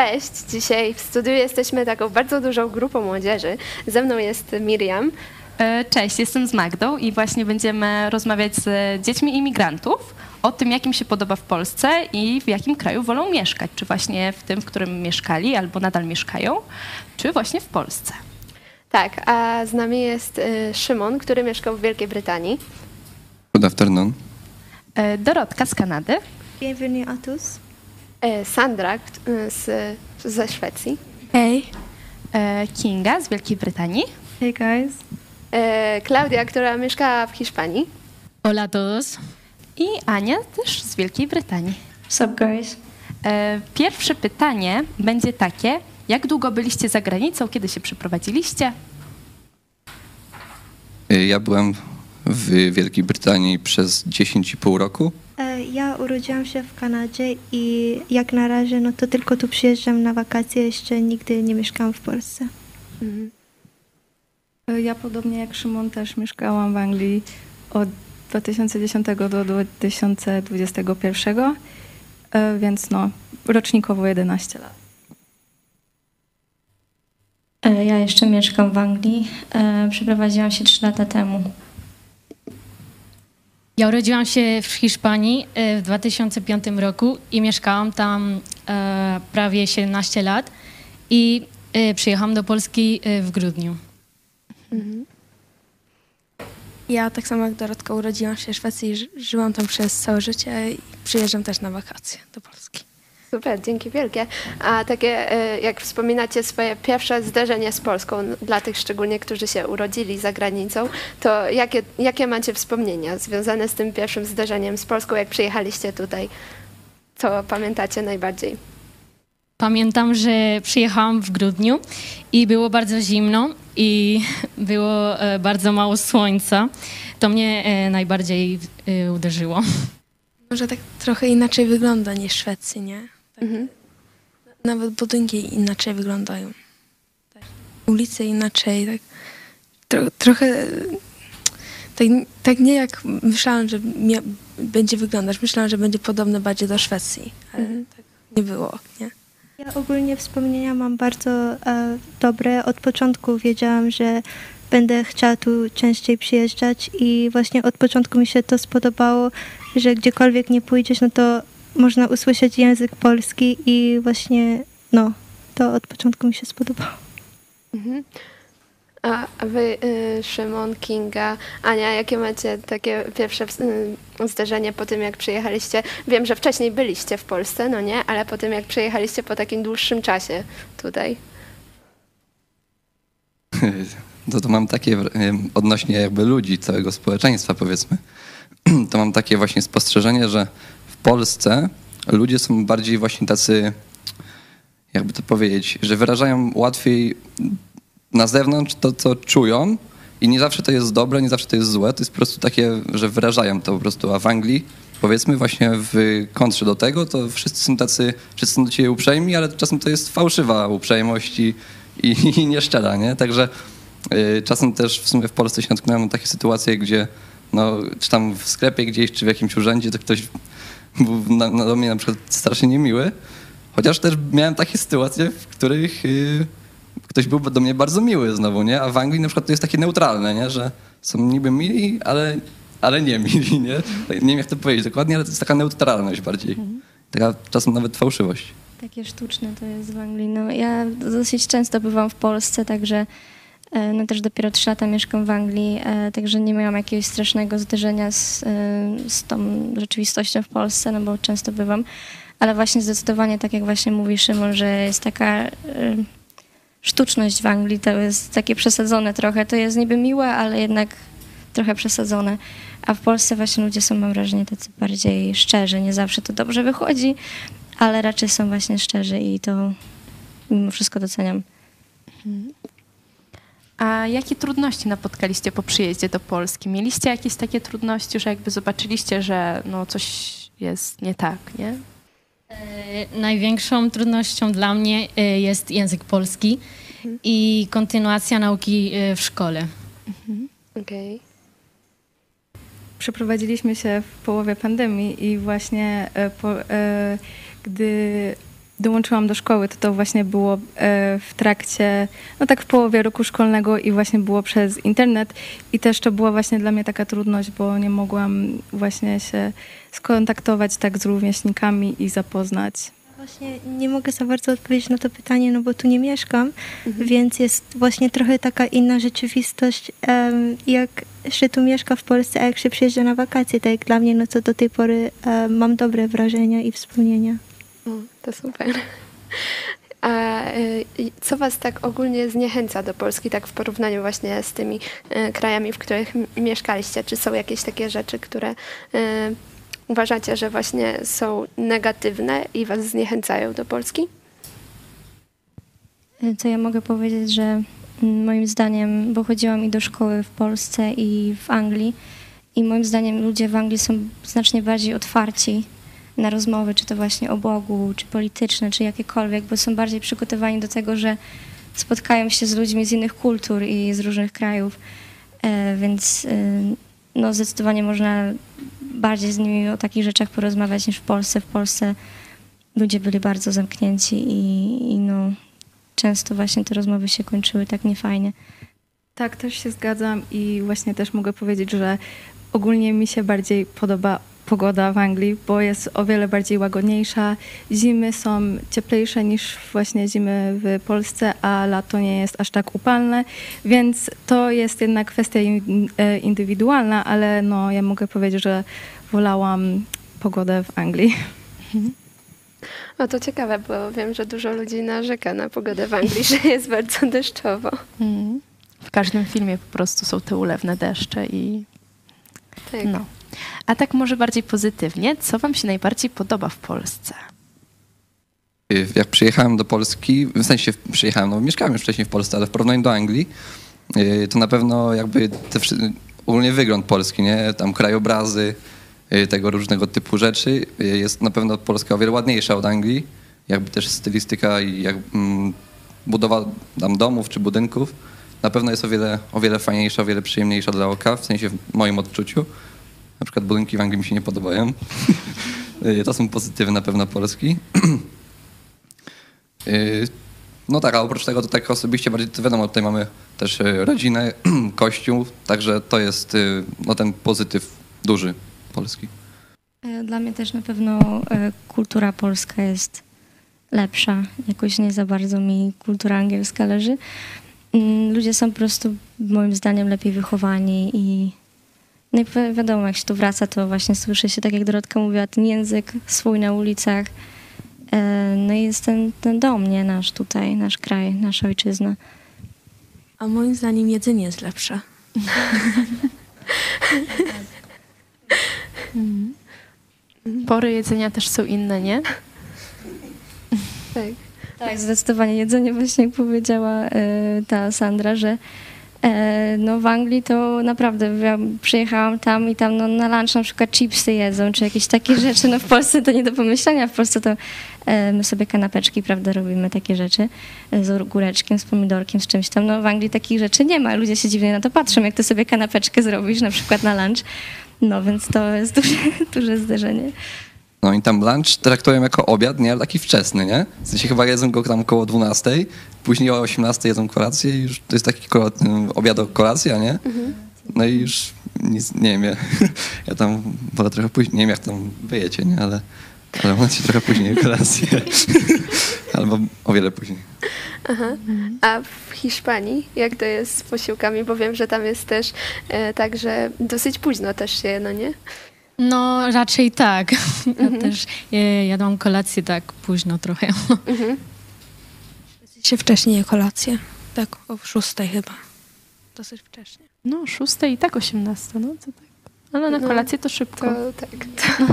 Cześć, dzisiaj w studiu jesteśmy taką bardzo dużą grupą młodzieży. Ze mną jest Miriam. E, Cześć, jestem z Magdą i właśnie będziemy rozmawiać z dziećmi imigrantów o tym, jak im się podoba w Polsce i w jakim kraju wolą mieszkać. Czy właśnie w tym, w którym mieszkali albo nadal mieszkają, czy właśnie w Polsce. Tak, a z nami jest y, Szymon, który mieszkał w Wielkiej Brytanii. Good afternoon. E, Dorotka z Kanady. Bienvenue à tous. Y, Sandra y, z, ze Szwecji. Hey. E, Kinga z Wielkiej Brytanii. Hey guys. Y, Klaudia, która mieszkała w Hiszpanii. Hola a todos. I Ania też z Wielkiej Brytanii. What's up guys? E, Pierwsze pytanie będzie takie, jak długo byliście za granicą, kiedy się przeprowadziliście? Ja byłem w Wielkiej Brytanii przez 10,5 roku. E, Ja urodziłam się w Kanadzie i jak na razie no to tylko tu przyjeżdżam na wakacje, jeszcze nigdy nie mieszkałam w Polsce. Ja podobnie jak Szymon też mieszkałam w Anglii od 2010 do 2021, e, więc no rocznikowo 11 lat. E, Ja jeszcze mieszkam w Anglii. E, Przeprowadziłam się 3 lata temu. Ja urodziłam się w Hiszpanii e, w 2005 roku i mieszkałam tam e, prawie 17 lat i e, przyjechałam do Polski w grudniu. Ja tak samo jak Dorotka urodziłam się w Szwecji żyłam tam przez całe życie i przyjeżdżam też na wakacje do Polski. Super, dzięki wielkie. A takie, y, jak wspominacie swoje pierwsze zderzenie z Polską, dla tych szczególnie, którzy się urodzili za granicą, to jakie, jakie macie wspomnienia związane z tym pierwszym zderzeniem z Polską, jak przyjechaliście tutaj? Co pamiętacie najbardziej? Pamiętam, że przyjechałam w grudniu i było bardzo zimno i było e, bardzo mało słońca. To mnie e, najbardziej e, uderzyło. Może tak trochę inaczej wygląda niż w Szwecji, nie? Tak, Nawet budynki inaczej wyglądają. Tak. Ulice inaczej, tak. Tro, trochę tak, tak nie jak myślałam, że będzie wyglądać. Myślałam, że będzie podobne bardziej do Szwecji, ale tak nie było, nie? Ja ogólnie wspomnienia mam bardzo e, dobre. Od początku wiedziałam, że będę chciała tu częściej przyjeżdżać i właśnie od początku mi się to spodobało, że gdziekolwiek nie pójdziesz, no to można usłyszeć język polski i właśnie no, to od początku mi się spodobało. Mhm. A wy, y, Szymon, Kinga, Ania, jakie macie takie pierwsze y, zderzenie po tym, jak przyjechaliście? Wiem, że wcześniej byliście w Polsce, no nie? Ale po tym, jak przyjechaliście po takim dłuższym czasie tutaj. To, to mam takie odnośnie jakby ludzi, całego społeczeństwa powiedzmy, to mam takie właśnie spostrzeżenie, że Polsce ludzie są bardziej właśnie tacy, jakby to powiedzieć, że wyrażają łatwiej na zewnątrz to, co czują i nie zawsze to jest dobre, nie zawsze to jest złe, to jest po prostu takie, że wyrażają to po prostu, a w Anglii powiedzmy właśnie w kontrze do tego, to wszyscy są tacy, wszyscy są do ciebie uprzejmi, ale czasem to jest fałszywa uprzejmość i, i, i nieszczera, nie? Także y, czasem też w sumie w Polsce się natknąłem na takie sytuacje, gdzie no, czy tam w sklepie gdzieś, czy w jakimś urzędzie, to ktoś był na, na, do mnie na przykład strasznie niemiły, chociaż też miałem takie sytuacje, w których y, ktoś był do mnie bardzo miły znowu, nie? A w Anglii na przykład to jest takie neutralne, nie? Że są niby mili, ale, ale nie mili, nie? Nie wiem jak to powiedzieć dokładnie, ale to jest taka neutralność bardziej. Taka czasem nawet fałszywość. Takie sztuczne to jest w Anglii. No, ja dosyć często bywam w Polsce, także no, też dopiero 3 lata mieszkam w Anglii, e, także nie miałam jakiegoś strasznego zderzenia z, e, z tą rzeczywistością w Polsce, no bo często bywam. Ale właśnie zdecydowanie, tak jak właśnie mówi Szymon, że jest taka e, sztuczność w Anglii, to jest takie przesadzone trochę. To jest niby miłe, ale jednak trochę przesadzone. A w Polsce właśnie ludzie są, mam wrażenie, tacy bardziej szczerzy. Nie zawsze to dobrze wychodzi, ale raczej są właśnie szczerzy i to mimo wszystko doceniam. A jakie trudności napotkaliście po przyjeździe do Polski? Mieliście jakieś takie trudności, że jakby zobaczyliście, że no coś jest nie tak, nie? E, Największą trudnością dla mnie e, jest język polski i kontynuacja nauki e, w szkole. Okej. Przeprowadziliśmy się w połowie pandemii i właśnie po, e, gdy dołączyłam do szkoły, to to właśnie było e, w trakcie, no tak w połowie roku szkolnego i właśnie było przez internet i też to była właśnie dla mnie taka trudność, bo nie mogłam właśnie się skontaktować tak z rówieśnikami i zapoznać. Właśnie nie mogę za bardzo odpowiedzieć na to pytanie, no bo tu nie mieszkam, więc jest właśnie trochę taka inna rzeczywistość, jak się tu mieszka w Polsce, a jak się przyjeżdża na wakacje, tak jak dla mnie, no to do tej pory mam dobre wrażenia i wspomnienia. To super. A y, co Was tak ogólnie zniechęca do Polski, tak w porównaniu właśnie z tymi y, krajami, w których mieszkaliście? Czy są jakieś takie rzeczy, które y, uważacie, że właśnie są negatywne i Was zniechęcają do Polski? Co ja mogę powiedzieć, że mm, moim zdaniem, bo chodziłam i do szkoły w Polsce i w Anglii i moim zdaniem ludzie w Anglii są znacznie bardziej otwarci na rozmowy, czy to właśnie o Bogu, czy polityczne, czy jakiekolwiek, bo są bardziej przygotowani do tego, że spotkają się z ludźmi z innych kultur i z różnych krajów, e, więc e, no, zdecydowanie można bardziej z nimi o takich rzeczach porozmawiać niż w Polsce. W Polsce ludzie byli bardzo zamknięci i, i no, często właśnie te rozmowy się kończyły tak niefajnie. Tak, też się zgadzam i właśnie też mogę powiedzieć, że ogólnie mi się bardziej podoba pogoda w Anglii, bo jest o wiele bardziej łagodniejsza. Zimy są cieplejsze niż właśnie zimy w Polsce, a lato nie jest aż tak upalne, więc to jest jednak kwestia e, indywidualna, ale no, ja mogę powiedzieć, że wolałam pogodę w Anglii. O, to ciekawe, bo wiem, że dużo ludzi narzeka na pogodę w Anglii, że jest bardzo deszczowo. Mm. W każdym filmie po prostu są te ulewne deszcze i Tak. no. A tak może bardziej pozytywnie, co wam się najbardziej podoba w Polsce? Y, Jak przyjechałem do Polski, w sensie przyjechałem, no mieszkałem już wcześniej w Polsce, ale w porównaniu do Anglii, y, to na pewno jakby te, ogólnie wygląd Polski, nie? Tam krajobrazy, y, tego różnego typu rzeczy. Jest na pewno Polska o wiele ładniejsza od Anglii. Jakby też stylistyka i jak, mm, budowa tam domów czy budynków na pewno jest o wiele, o wiele fajniejsza, o wiele przyjemniejsza dla oka, w sensie w moim odczuciu. Na przykład budynki w Anglii mi się nie podobają. To są pozytywy na pewno Polski. Y, No tak, a oprócz tego to tak osobiście bardziej, to wiadomo, tutaj mamy też y, rodzinę, kościół, także to jest y, no, ten pozytyw duży Polski. E, Dla mnie też na pewno e, kultura polska jest lepsza. Jakoś nie za bardzo mi kultura angielska leży. Mm, Ludzie są po prostu moim zdaniem lepiej wychowani i no i wi- wiadomo, jak się tu wraca, to właśnie słyszy się, tak jak Dorotka mówiła, ten język swój na ulicach. E, No i jest ten, ten dom, nie? Nasz tutaj, nasz kraj, nasza ojczyzna. A moim zdaniem jedzenie jest lepsze. Pory jedzenia też są inne, nie? Tak. Tak, zdecydowanie jedzenie, właśnie jak powiedziała e, ta Sandra, że no w Anglii to naprawdę, ja przyjechałam tam i tam no, na lunch na przykład chipsy jedzą, czy jakieś takie rzeczy, no w Polsce to nie do pomyślenia, w Polsce to e, my sobie kanapeczki, prawda, robimy takie rzeczy e, z ogóreczkiem, z pomidorkiem, z czymś tam, no w Anglii takich rzeczy nie ma, ludzie się dziwnie na to patrzą, jak ty sobie kanapeczkę zrobisz na przykład na lunch, no więc to jest duże, duże zderzenie. No i tam lunch traktują jako obiad, nie? Ale taki wczesny, nie? W sensie chyba jedzą go tam około 12, później o 18 jedzą kolację i już to jest taki kolo- obiad kolacja, nie? No i już nic, nie wiem, ja, ja tam wolę trochę później, nie wiem jak tam wyjecie, nie? Ale, ale macie trochę później kolację. Albo o wiele później. Aha. A w Hiszpanii, jak to jest z posiłkami? Bo wiem, że tam jest też e, tak, że dosyć późno też się no nie? No, raczej tak. Ja też e, jadłam kolację tak późno trochę. się wcześniej je kolację. Tak, o szóstej chyba. Dosyć wcześnie. No, szóste i tak osiemnaste, no to tak. Ale na No, kolację to szybko. To tak. To,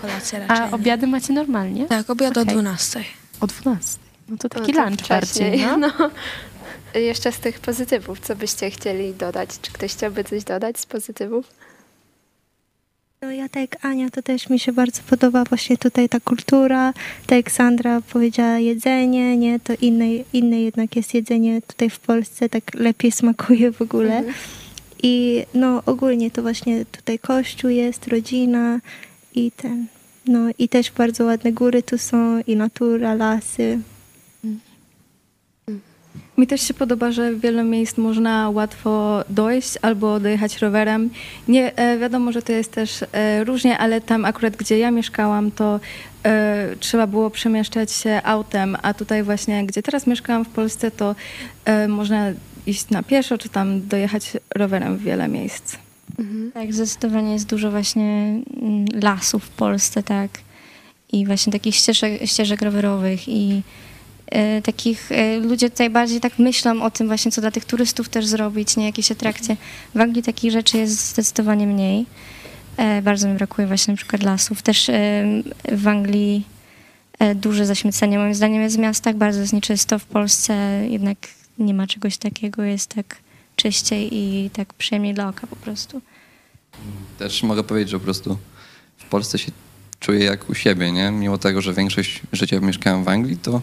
kolację raczej. A nie. obiady macie normalnie? Tak, obiad o Okej. 12. O 12. No to taki no, to lunch wcześniej, bardziej, no. no. Jeszcze z tych pozytywów, co byście chcieli dodać? Czy ktoś chciałby coś dodać z pozytywów? No ja tak jak Ania, to też mi się bardzo podoba właśnie tutaj ta kultura, tak jak Sandra powiedziała jedzenie, nie, to inne, inne jednak jest jedzenie tutaj w Polsce, tak lepiej smakuje w ogóle. I no ogólnie to właśnie tutaj kościół jest, rodzina i ten, No i też bardzo ładne góry tu są i natura, lasy. Mi też się podoba, że w wiele miejsc można łatwo dojść albo dojechać rowerem. Nie, e, wiadomo, że to jest też e, różnie, ale tam akurat, gdzie ja mieszkałam, to e, trzeba było przemieszczać się autem, a tutaj właśnie, gdzie teraz mieszkałam w Polsce, to można iść na pieszo, czy tam dojechać rowerem w wiele miejsc. Tak, zdecydowanie jest dużo właśnie mm, lasów w Polsce, tak. I właśnie takich ścieżek, ścieżek rowerowych i takich, e, ludzie tutaj bardziej tak myślą o tym właśnie, co dla tych turystów też zrobić, nie jakieś atrakcje. W Anglii takich rzeczy jest zdecydowanie mniej. E, bardzo mi brakuje właśnie na przykład lasów. Też e, w Anglii e, duże zaśmiecenie moim zdaniem jest w miastach, bardzo jest nieczysto. W Polsce jednak nie ma czegoś takiego, jest tak czyściej i tak przyjemniej dla oka po prostu. Też mogę powiedzieć, że po prostu w Polsce się czuję jak u siebie, nie? Mimo tego, że większość życia mieszkałem w Anglii, to,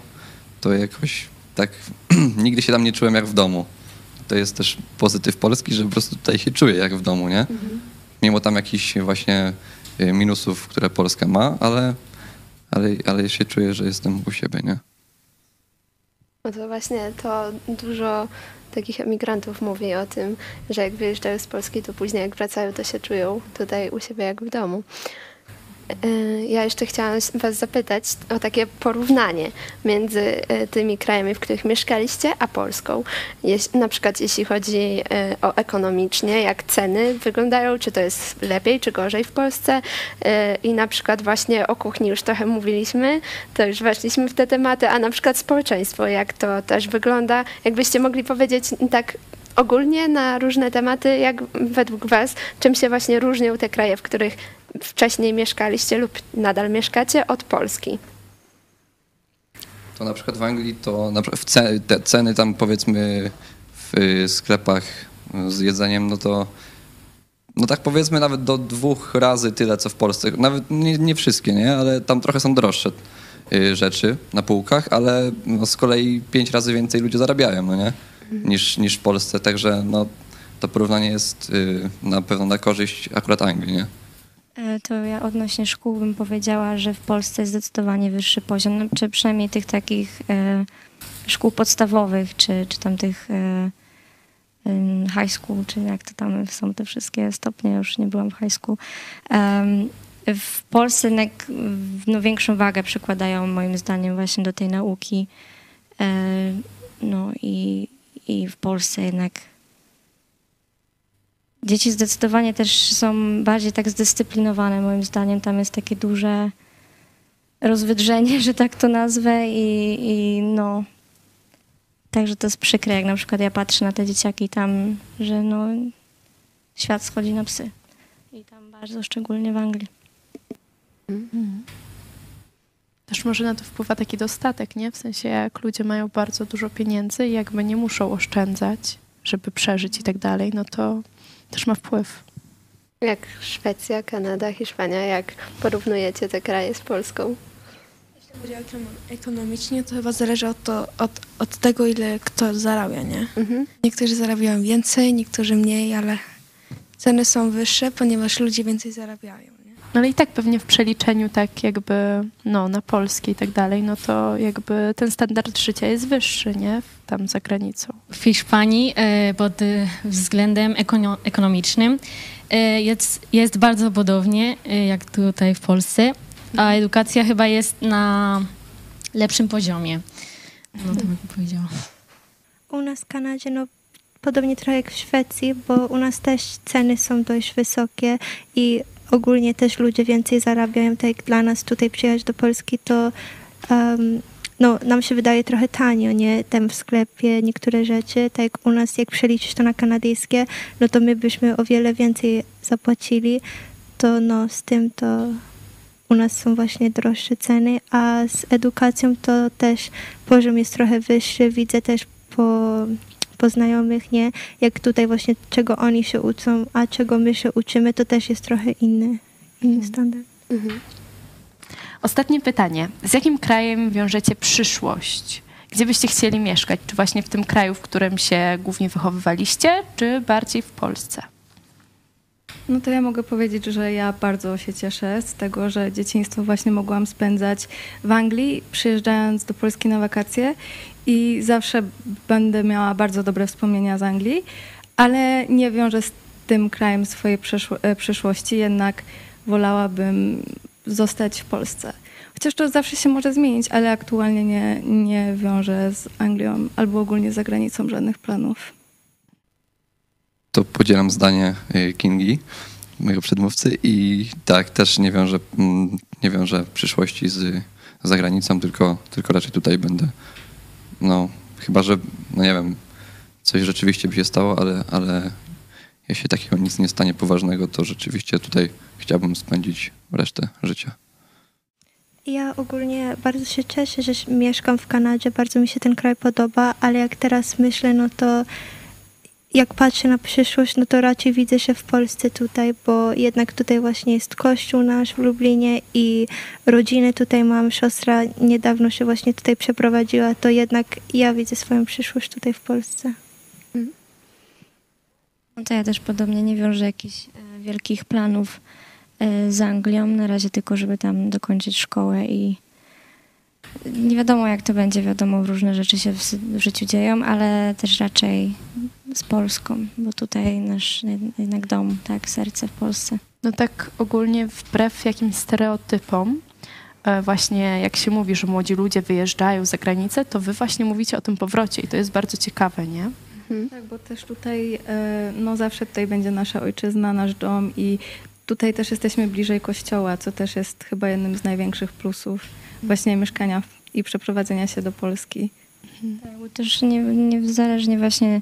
to jakoś tak nigdy się tam nie czułem jak w domu. To jest też pozytyw Polski, że po prostu tutaj się czuję jak w domu, nie? Mimo tam jakichś właśnie y, minusów, które Polska ma, ale, ale, ale się czuję, że jestem u siebie, nie? No to właśnie to dużo takich emigrantów mówi o tym, że jak wyjeżdżają z Polski, to później jak wracają, to się czują tutaj u siebie jak w domu. E, Ja jeszcze chciałam Was zapytać o takie porównanie między e, tymi krajami, w których mieszkaliście, a Polską. Jeś- Na przykład jeśli chodzi e, o ekonomicznie, jak ceny wyglądają, czy to jest lepiej, czy gorzej w Polsce. I na przykład właśnie o kuchni już trochę mówiliśmy, to już weszliśmy w te tematy, a na przykład społeczeństwo, jak to też wygląda. Jakbyście mogli powiedzieć tak ogólnie na różne tematy, jak według Was, czym się właśnie różnią te kraje, w których wcześniej mieszkaliście lub nadal mieszkacie od Polski? To na przykład w Anglii to na przykład w ce, te ceny tam powiedzmy w sklepach z jedzeniem, no to no tak powiedzmy nawet do dwóch razy tyle, co w Polsce. Nawet nie, nie wszystkie, nie? Ale tam trochę są droższe y, rzeczy na półkach, ale no z kolei pięć razy więcej ludzie zarabiają, no nie? Niż, niż w Polsce, także no to porównanie jest y, na pewno na korzyść akurat Anglii, nie? E, To ja odnośnie szkół bym powiedziała, że w Polsce jest zdecydowanie wyższy poziom, no, czy przynajmniej tych takich e, szkół podstawowych, czy, czy tam tych e, high school, czy jak to tam są te wszystkie stopnie, już nie byłam w high school. W Polsce jednak no, większą wagę przykładają moim zdaniem właśnie do tej nauki. No i, i w Polsce jednak Dzieci zdecydowanie też są bardziej tak zdyscyplinowane, moim zdaniem. Tam jest takie duże rozwydrzenie, że tak to nazwę i, i no... Także to jest przykre, jak na przykład ja patrzę na te dzieciaki tam, że no świat schodzi na psy. I tam bardzo, szczególnie w Anglii. Też może na to wpływa taki dostatek, nie? W sensie jak ludzie mają bardzo dużo pieniędzy i jakby nie muszą oszczędzać, żeby przeżyć i tak dalej, no to też ma wpływ. Jak Szwecja, Kanada, Hiszpania, jak porównujecie te kraje z Polską? Jeśli chodzi o ekonom- ekonomicznie, to chyba zależy od, to, od, od tego, ile kto zarabia, nie? Mhm. Niektórzy zarabiają więcej, niektórzy mniej, ale ceny są wyższe, ponieważ ludzie więcej zarabiają, nie? No ale i tak pewnie w przeliczeniu tak jakby no, na polskie i tak dalej, no to jakby ten standard życia jest wyższy, nie? Tam za granicą. W Hiszpanii e, pod względem ekono- ekonomicznym e, jest, jest bardzo podobnie e, jak tutaj w Polsce, a edukacja chyba jest na lepszym poziomie. No to bym powiedziała. U nas w Kanadzie, no podobnie trochę jak w Szwecji, bo u nas też ceny są dość wysokie i ogólnie też ludzie więcej zarabiają. Tak jak dla nas tutaj przyjechać do Polski, to em, no, nam się wydaje trochę tanio, nie? Tam w sklepie niektóre rzeczy, tak jak u nas, jak przeliczyć to na kanadyjskie, no to my byśmy o wiele więcej zapłacili, to no z tym to u nas są właśnie droższe ceny, a z edukacją to też poziom jest trochę wyższy. Widzę też po, po znajomych, nie? Jak tutaj właśnie czego oni się uczą, a czego my się uczymy, to też jest trochę inny, inny standard. Mhm. Ostatnie pytanie. Z jakim krajem wiążecie przyszłość? Gdzie byście chcieli mieszkać? Czy właśnie w tym kraju, w którym się głównie wychowywaliście, czy bardziej w Polsce? No to ja mogę powiedzieć, że ja bardzo się cieszę z tego, że dzieciństwo właśnie mogłam spędzać w Anglii, przyjeżdżając do Polski na wakacje i zawsze będę miała bardzo dobre wspomnienia z Anglii, ale nie wiążę z tym krajem swojej e, przyszłości, jednak wolałabym zostać w Polsce. Chociaż to zawsze się może zmienić, ale aktualnie nie, nie wiążę z Anglią albo ogólnie z zagranicą żadnych planów. To podzielam zdanie y, Kingi, mojego przedmówcy i tak, też nie wiążę, mm, nie przyszłości z zagranicą, tylko, tylko raczej tutaj będę. No, chyba, że, no nie wiem, coś rzeczywiście by się stało, ale, ale jeśli takiego nic nie stanie poważnego, to rzeczywiście tutaj chciałbym spędzić resztę życia. Ja ogólnie bardzo się cieszę, że mieszkam w Kanadzie, bardzo mi się ten kraj podoba, ale jak teraz myślę, no to jak patrzę na przyszłość, no to raczej widzę się w Polsce tutaj, bo jednak tutaj właśnie jest kościół nasz w Lublinie i rodziny tutaj mam, siostra niedawno się właśnie tutaj przeprowadziła, to jednak ja widzę swoją przyszłość tutaj w Polsce. No to ja też podobnie nie wiążę jakichś e, wielkich planów e, z Anglią. Na razie tylko, żeby tam dokończyć szkołę i nie wiadomo jak to będzie, wiadomo różne rzeczy się w, życiu dzieją, ale też raczej z Polską, bo tutaj nasz jednak dom, tak, serce w Polsce. No tak ogólnie wbrew jakimś stereotypom, e, właśnie jak się mówi, że młodzi ludzie wyjeżdżają za granicę, to wy właśnie mówicie o tym powrocie i to jest bardzo ciekawe, nie? Tak, bo też tutaj, e, no zawsze tutaj będzie nasza ojczyzna, nasz dom i tutaj też jesteśmy bliżej kościoła, co też jest chyba jednym z największych plusów właśnie mieszkania i przeprowadzenia się do Polski. Tak, bo też nie, niezależnie właśnie,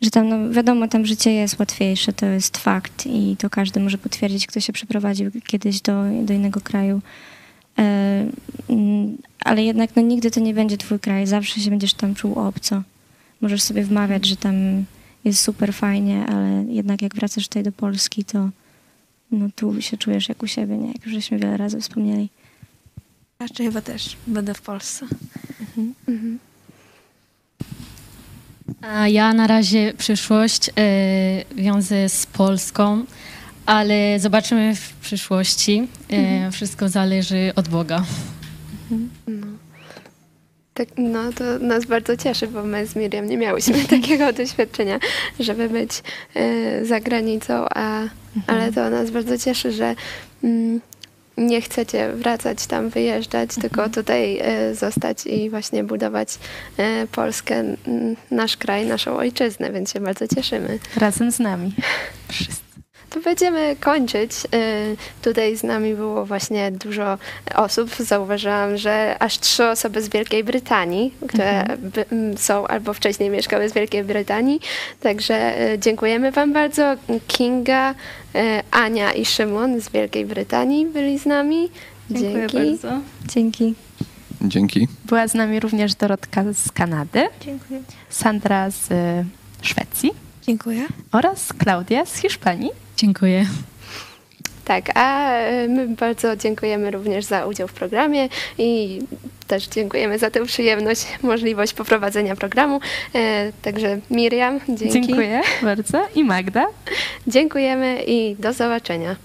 że tam, no wiadomo, tam życie jest łatwiejsze, to jest fakt i to każdy może potwierdzić, kto się przeprowadził kiedyś do, do innego kraju. E, mm, ale jednak no, nigdy to nie będzie twój kraj, zawsze się będziesz tam czuł obco. Możesz sobie wmawiać, że tam jest super fajnie, ale jednak jak wracasz tutaj do Polski, to no, tu się czujesz jak u siebie, nie? Jak już żeśmy wiele razy wspomnieli. Raczej chyba też będę w Polsce. A ja na razie przyszłość e, wiążę z Polską, ale zobaczymy w przyszłości. E, Wszystko zależy od Boga. Tak, no to nas bardzo cieszy, bo my z Miriam nie miałyśmy takiego doświadczenia, żeby być e, za granicą, a, ale to nas bardzo cieszy, że mm, nie chcecie wracać tam, wyjeżdżać, tylko tutaj e, zostać i właśnie budować e, Polskę, nasz kraj, naszą ojczyznę, więc się bardzo cieszymy. Razem z nami. Wszyscy. Będziemy kończyć. Y, Tutaj z nami było właśnie dużo osób. Zauważyłam, że aż trzy osoby z Wielkiej Brytanii, które by, m, są albo wcześniej mieszkały w Wielkiej Brytanii. Także y, dziękujemy Wam bardzo. Kinga, y, Ania i Szymon z Wielkiej Brytanii byli z nami. Dziękuję Dzięki. bardzo. Dzięki. Dzięki. Była z nami również Dorotka z Kanady, Dziękuję. Sandra z Szwecji Dziękuję. oraz Klaudia z Hiszpanii. Dziękuję. Tak, a y, my bardzo dziękujemy również za udział w programie i też dziękujemy za tę przyjemność, możliwość poprowadzenia programu. E, Także Miriam, dzięki. Dziękuję bardzo i Magda. Dziękujemy i do zobaczenia.